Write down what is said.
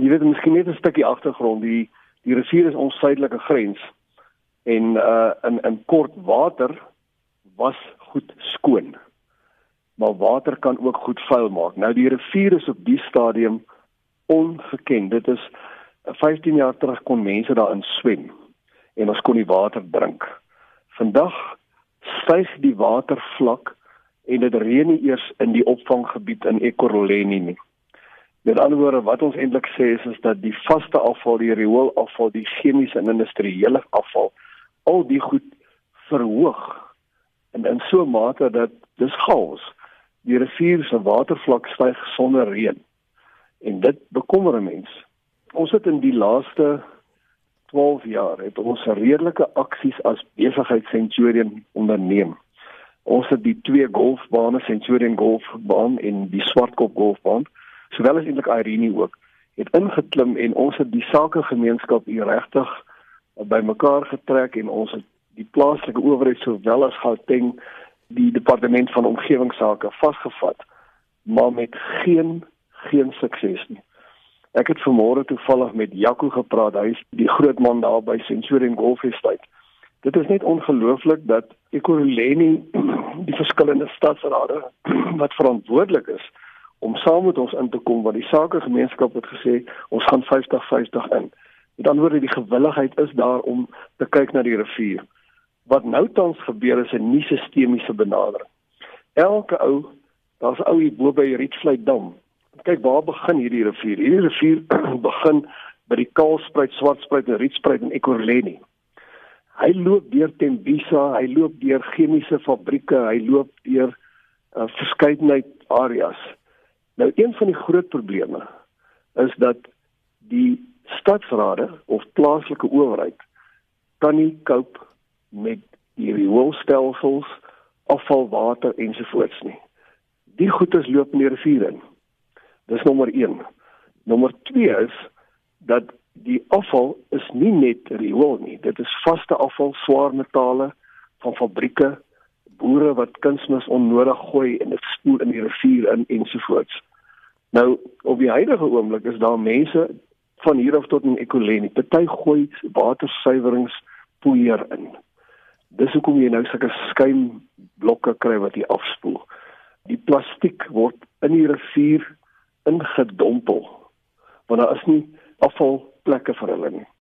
jy weet miskien net 'n stukkie agtergrond, die die rivier is ons suidelike grens en uh in in kort water was goed skoon. Maar water kan ook goed vuil maak. Nou die rivier is op die stadium ongeken. Dit is 15 jaar terug kon mense daarin swem en ons kon die water drink. Vandag styg die watervlak en dit reën nie eers in die opvanggebied in Ekurhuleni nie. Met ander woorde wat ons eintlik sê is, is dat die vaste afval, die rioolafval, die chemiese en industriële afval al die goed verhoog en in so 'n mate dat dis chaos. Die rivier se watervlak styg sonder reën. En dit bekommer 'n mens. Ons het in die laaste 12 jaar het ons redelike aksies as besigheid Centurion onderneem. Ons het die twee golfbane Centurion golfbaan en die Swartkop golfbaan, sowel as eintlik Irene ook, het ingeklim en ons het die sakegemeenskap hier regtig bymekaar getrek en ons het die plaaslike owerheid sowel as Gauteng die departement van omgewingsake vasgevat maar met geen geen sukses nie. Ek het vanmôre toevallig met Jaco gepraat, hy is die groot man daar by Centurion Golf Estate. Dit is net ongelooflik dat Ekurhuleni die verskillende stadsrade wat verantwoordelik is om saam met ons in te kom want die sakegemeenskap het gesê ons gaan 50-50 in. Met ander woorde die gewilligheid is daar om te kyk na die rivier. Wat nou tans gebeur is 'n nuwe sistemiese benadering. Elke ou, daar's ou hier bo by Rietvlei dam. Kyk waar begin hierdie rivier? Hierdie rivier begin by die Kaalspruit, Swartspruit en Rietspruit in Ekurhuleni. Hy loop deur Tembisa, hy loop deur chemiese fabrieke, hy loop deur 'n uh, verskeidenheid areas. Nou een van die groot probleme is dat die stadsrade of plaaslike owerheid kan nie cope met die rioolstelsels, afvalwater ensovoorts nie. Die goedes loop in die rivier in. Dis nommer 1. Nommer 2 is dat die afval is nie net riool nie. Dit is vaste afval, swaar metale van fabrieke, boere wat kunsmis onnodig gooi en dit spoel in die rivier in ensovoorts. Nou op die huidige oomblik is daar mense van hier af tot in Ekurhuleni. Party gooi watersuiweringspoeier in. Dis hoekom jy nou sulke skuimblokke kry wat hier afspoel. Die plastiek word in die rivier ingedompel. Want daar is nie afvalplekke vir hulle nie.